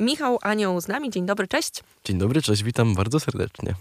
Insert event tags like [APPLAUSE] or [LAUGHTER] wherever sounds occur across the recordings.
Michał Anioł z nami. Dzień dobry, cześć. Dzień dobry, cześć, witam bardzo serdecznie.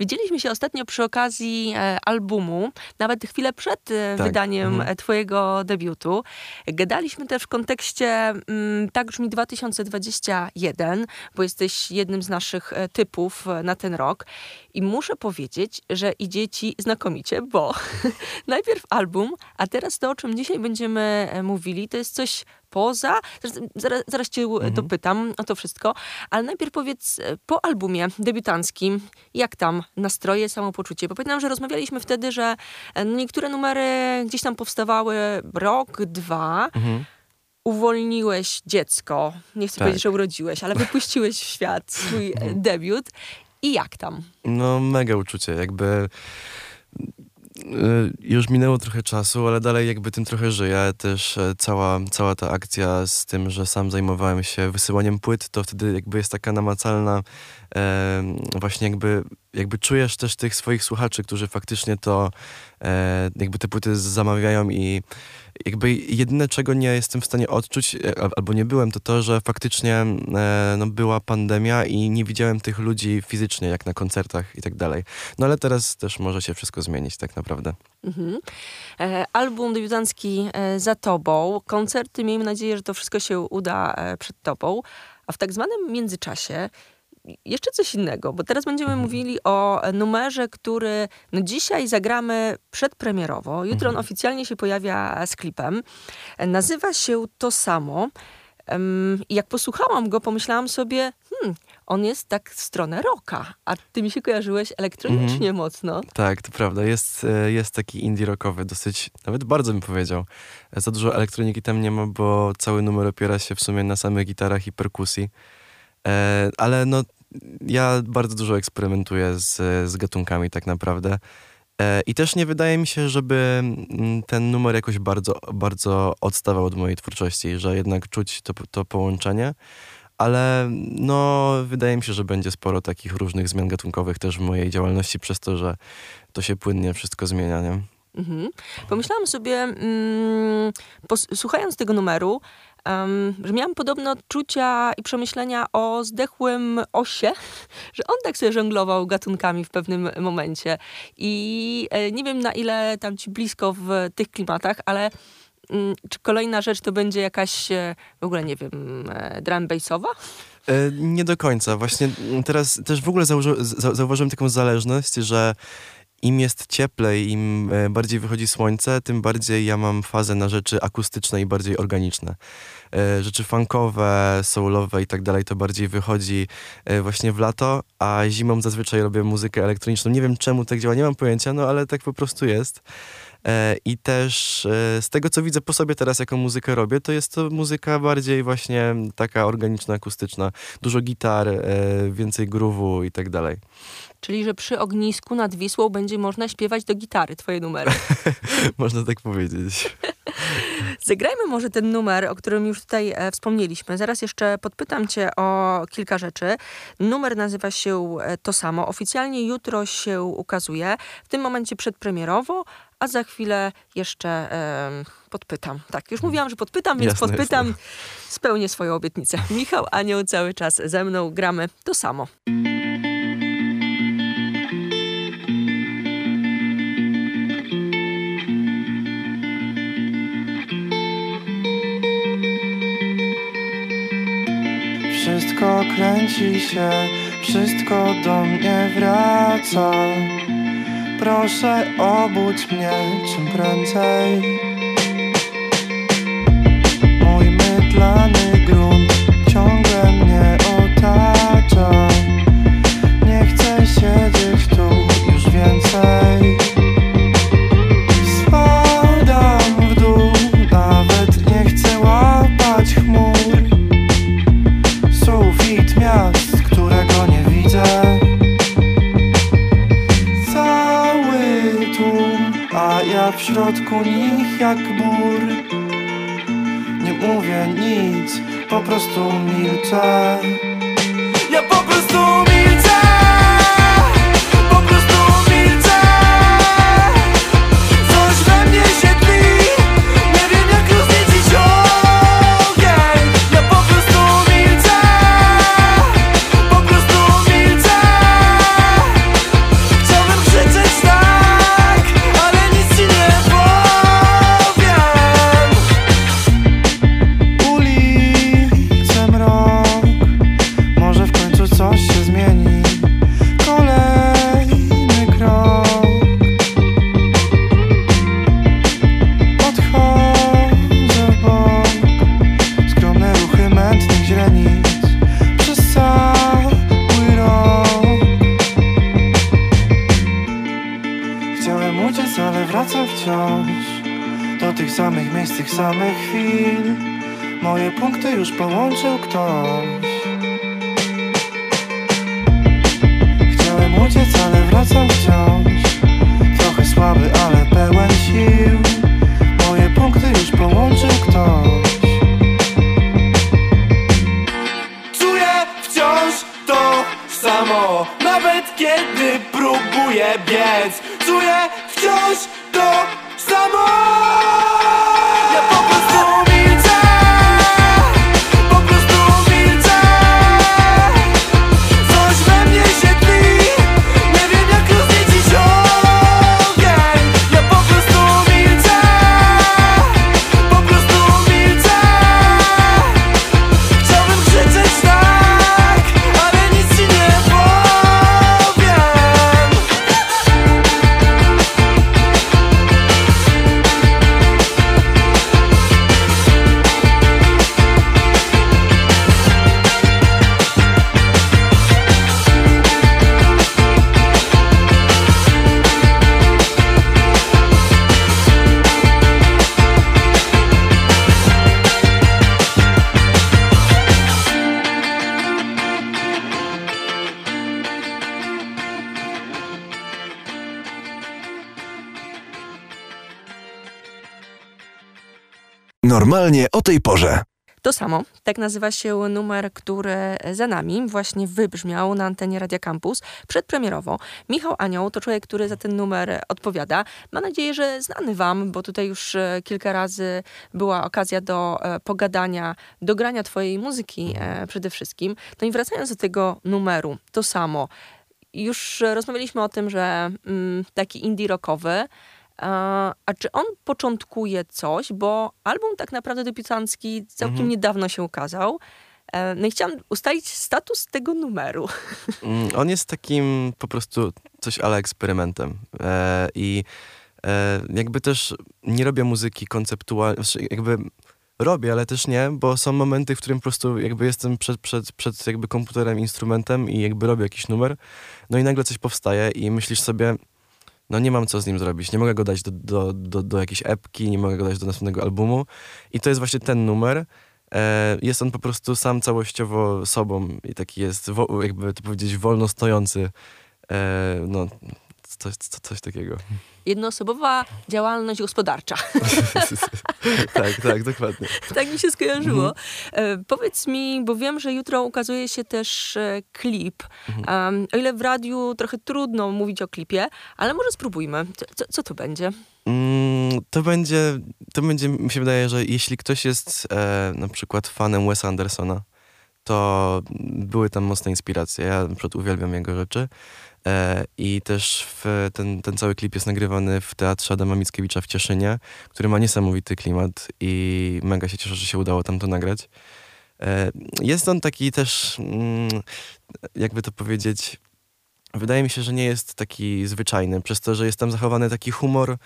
Widzieliśmy się ostatnio przy okazji e, albumu, nawet chwilę przed e, tak. wydaniem mhm. E, twojego debiutu. Gadaliśmy też w kontekście mm, Tak brzmi 2021, bo jesteś jednym z naszych e, typów e, na ten rok. I muszę powiedzieć, że idzie ci znakomicie, bo [LAUGHS] najpierw album, a teraz to, o czym dzisiaj będziemy mówili, to jest coś poza. Zaraz, zaraz cię mhm. dopytam o to wszystko, ale najpierw powiedz e, po albumie debiutanckim, jak tam nastroje, samopoczucie? Bo pamiętam, że rozmawialiśmy wtedy, że e, niektóre numery gdzieś tam powstawały rok, dwa. Mhm uwolniłeś dziecko, nie chcę tak. powiedzieć, że urodziłeś, ale wypuściłeś w świat swój mhm. debiut. I jak tam? No, mega uczucie. Jakby Y, już minęło trochę czasu, ale dalej jakby tym trochę żyję. Też e, cała, cała ta akcja z tym, że sam zajmowałem się wysyłaniem płyt, to wtedy jakby jest taka namacalna, właśnie jakby, jakby czujesz też tych swoich słuchaczy, którzy faktycznie to e, jakby te płyty zamawiają i jakby jedyne, czego nie jestem w stanie odczuć, e, albo nie byłem, to to, że faktycznie e, no, była pandemia i nie widziałem tych ludzi fizycznie, jak na koncertach i tak dalej. No ale teraz też może się wszystko zmienić tak naprawdę. Mhm. Album debiutancki za tobą, koncerty, miejmy nadzieję, że to wszystko się uda przed tobą. A w tak zwanym międzyczasie jeszcze coś innego, bo teraz będziemy mhm. mówili o numerze, który no dzisiaj zagramy przedpremierowo. Jutro on mhm. oficjalnie się pojawia z klipem. Nazywa się To Samo. I jak posłuchałam go, pomyślałam sobie, hmm, on jest tak w stronę rocka, a ty mi się kojarzyłeś elektronicznie mm. mocno. Tak, to prawda. Jest, e, jest taki indie rockowy, dosyć, nawet bardzo bym powiedział. Za dużo elektroniki tam nie ma, bo cały numer opiera się w sumie na samych gitarach i perkusji. E, ale no, ja bardzo dużo eksperymentuję z, z gatunkami tak naprawdę. E, I też nie wydaje mi się, żeby mm, ten numer jakoś bardzo, bardzo odstawał od mojej twórczości, że jednak czuć to, to połączenie. Ale no, wydaje mi się, że będzie sporo takich różnych zmian gatunkowych też w mojej działalności, przez to, że to się płynnie wszystko zmienia, nie? Mhm. Pomyślałam sobie, mm, słuchając tego numeru, um, że miałam podobne odczucia i przemyślenia o zdechłym osie, [LAUGHS] że on tak sobie żonglował gatunkami w pewnym momencie. I e, nie wiem na ile tam ci blisko w tych klimatach, ale mm, czy kolejna rzecz to będzie jakaś e, w ogóle, nie wiem, e, drum bassowa? Nie do końca. Właśnie teraz też w ogóle zauważy, zauważyłem taką zależność, że im jest cieplej, im e, bardziej wychodzi słońce, tym bardziej ja mam fazę na rzeczy akustyczne i bardziej organiczne. E, rzeczy funkowe, soulowe i tak dalej, to bardziej wychodzi e, właśnie w lato, a zimą zazwyczaj robię muzykę elektroniczną. Nie wiem czemu tak działa, nie mam pojęcia, no ale tak po prostu jest. I też z tego, co widzę po sobie teraz, jaką muzykę robię, to jest to muzyka bardziej właśnie taka organiczna, akustyczna. Dużo gitar, więcej groove'u i tak dalej. Czyli, że przy ognisku nad Wisłą będzie można śpiewać do gitary twoje numery. [LAUGHS] można tak powiedzieć. [LAUGHS] Zagrajmy może ten numer, o którym już tutaj e, wspomnieliśmy. Zaraz jeszcze podpytam cię o kilka rzeczy. Numer nazywa się e, To Samo. Oficjalnie jutro się ukazuje. W tym momencie przedpremierowo, a za chwilę jeszcze e, podpytam. Tak, już mówiłam, że podpytam, więc jasne, podpytam. Jasne. Spełnię swoją obietnicę. Michał Anioł cały czas ze mną. Gramy To Samo. Kręci się, wszystko do mnie wraca. Proszę obudź mnie czym prędzej w środku nich jak bór Nie mówię nic, po prostu milczę Moje punkty już połączył ktoś. Chciałem uciec, ale wracam wciąż. Trochę słaby, ale pełen sił. Moje punkty już połączył ktoś. Czuję wciąż to samo Nawet kiedy próbuję biec. Czuję wciąż to samo Normalnie o tej porze. To samo, tak nazywa się numer, który za nami właśnie wybrzmiał na antenie Radia Campus przedpremierowo. Michał Anioł to człowiek, który za ten numer odpowiada. Mam nadzieję, że znany wam, bo tutaj już e, kilka razy była okazja do e, pogadania, do grania twojej muzyki e, przede wszystkim. No i wracając do tego numeru, to samo. Już rozmawialiśmy o tym, że mm, taki indie rockowy, a, czy on początkuje coś, bo album tak naprawdę debiutancki całkiem Mhm. niedawno się ukazał. E, No i chciałam ustalić status tego numeru. [LAUGHS] Mm, On jest takim po prostu coś ale eksperymentem. E, I e, jakby też nie robię muzyki konceptualnej, znaczy jakby robię, ale też nie, bo są momenty, w którym po prostu jakby jestem przed, przed, przed jakby komputerem, instrumentem i jakby robię jakiś numer, no i nagle coś powstaje i myślisz sobie, no nie mam co z nim zrobić, nie mogę go dać do, do, do, do jakiejś epki, nie mogę go dać do następnego albumu i to jest właśnie ten numer, E, jest on po prostu sam całościowo sobą i taki jest, wo, jakby to powiedzieć, wolno stojący. E, no, coś, co- coś takiego. Jednoosobowa działalność gospodarcza. [LAUGHS] tak, tak, dokładnie. tak mi się skojarzyło. E, powiedz mi, bo wiem, że jutro ukazuje się też e, klip. Em, o ile w radiu trochę trudno mówić o klipie, ale może spróbujmy. Co, co, co to będzie? Mm, to będzie, to będzie, mi się wydaje, że jeśli ktoś jest e, na przykład fanem Wesa Andersona, to były tam mocne inspiracje. Ja na przykład uwielbiam jego rzeczy. E, I też w, ten, ten cały klip jest nagrywany w Teatrze Adama Mickiewicza w Cieszynie, który ma niesamowity klimat i mega się cieszę, że się udało tam to nagrać. E, jest on taki też, mm, jakby to powiedzieć, wydaje mi się, że nie jest taki zwyczajny, przez to, że jest tam zachowany taki humor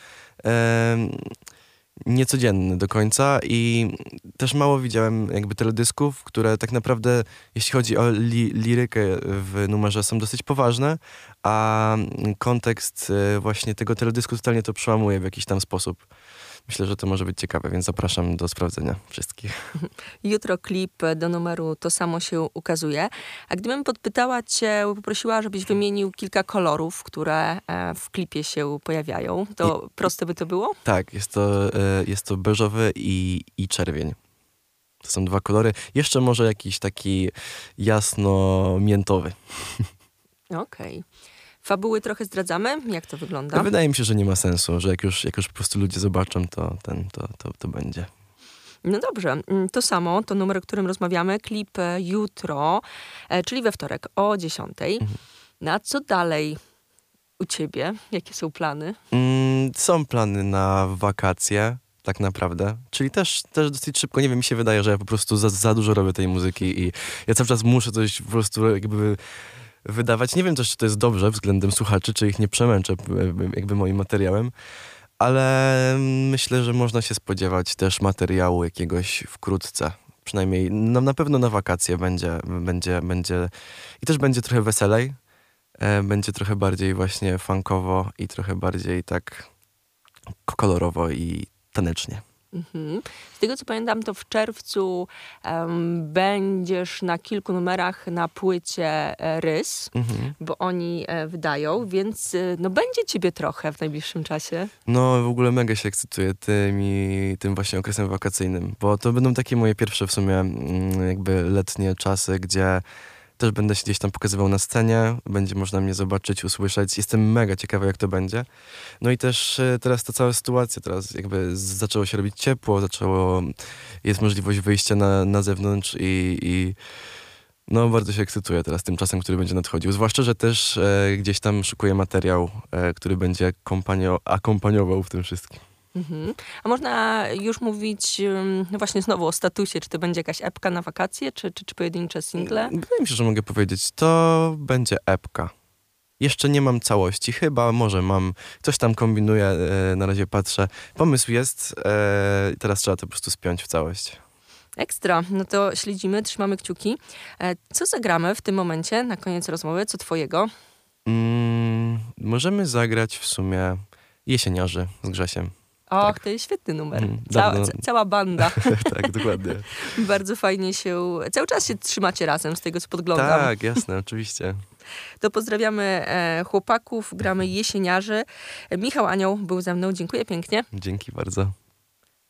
niecodzienny do końca i też mało widziałem jakby teledysków, które tak naprawdę, jeśli chodzi o li, lirykę w numerze, są dosyć poważne, a kontekst e, właśnie tego teledysku totalnie to przełamuje w jakiś tam sposób. Myślę, że to może być ciekawe, więc zapraszam do sprawdzenia wszystkich. [LAUGHS] Jutro klip do numeru To Samo się ukazuje. A gdybym podpytała cię, poprosiła, żebyś wymienił kilka kolorów, które e, w klipie się pojawiają, to proste by to było? Tak, jest to, e, jest to beżowy i, i czerwień. To są dwa kolory. Jeszcze może jakiś taki jasno-miętowy. [LAUGHS] Okej. Fabuły trochę zdradzamy? Jak to wygląda? Wydaje mi się, że nie ma sensu, że jak już, jak już po prostu ludzie zobaczą, to, ten, to, to, to będzie. No dobrze, mm, to samo, to numer, o którym rozmawiamy, klip e, jutro, e, czyli we wtorek o 10. Na co dalej u ciebie? Jakie są plany? Mm, są plany na wakacje, tak naprawdę. Czyli też, też dosyć szybko, nie wiem, mi się wydaje, że ja po prostu za, za dużo robię tej muzyki i ja cały czas muszę coś po prostu jakby wydawać. Nie wiem też, czy to jest dobrze względem słuchaczy, czy ich nie przemęczę e, jakby moim materiałem, ale myślę, że można się spodziewać też materiału jakiegoś wkrótce. Przynajmniej no, na pewno na wakacje będzie, będzie, będzie i też będzie trochę weselej. E, będzie trochę bardziej właśnie funkowo i trochę bardziej tak kolorowo i tanecznie. Mhm. Z tego co pamiętam, to w czerwcu um, będziesz na kilku numerach na płycie e, Rys, Mhm. bo oni e, wydają, więc e, no będzie ciebie trochę w najbliższym czasie. No w ogóle mega się ekscytuję tym i tym właśnie okresem wakacyjnym, bo to będą takie moje pierwsze w sumie mm, jakby letnie czasy, gdzie też będę się gdzieś tam pokazywał na scenie, będzie można mnie zobaczyć, usłyszeć. Jestem mega ciekawy, jak to będzie. No i też e, teraz ta cała sytuacja, teraz jakby zaczęło się robić ciepło, zaczęło, jest możliwość wyjścia na, na zewnątrz i, i no bardzo się ekscytuję teraz tym czasem, który będzie nadchodził. Zwłaszcza, że też e, gdzieś tam szykuję materiał, e, który będzie kompanio, akompaniował w tym wszystkim. Mhm. A można już mówić no właśnie znowu o statusie, czy to będzie jakaś epka na wakacje, czy, czy, czy pojedyncze single? Wydaje mi się, że mogę powiedzieć, to będzie epka. Jeszcze nie mam całości, chyba może mam, coś tam kombinuję, e, na razie patrzę. Pomysł jest, e, teraz trzeba to po prostu spiąć w całość. Ekstra, no to śledzimy, trzymamy kciuki. E, Co zagramy w tym momencie, na koniec rozmowy? Co twojego? Mm, możemy zagrać w sumie Jesieniarzy z Grzesiem. Och, to jest świetny numer. Mm, Cała, cała banda. [LAUGHS] tak, dokładnie. [LAUGHS] Bardzo fajnie się, cały czas się trzymacie razem, z tego co podglądam. Tak, jasne, oczywiście. [LAUGHS] To pozdrawiamy e, chłopaków, gramy jesieniarzy. Michał Anioł był ze mną, dziękuję pięknie. Dzięki bardzo.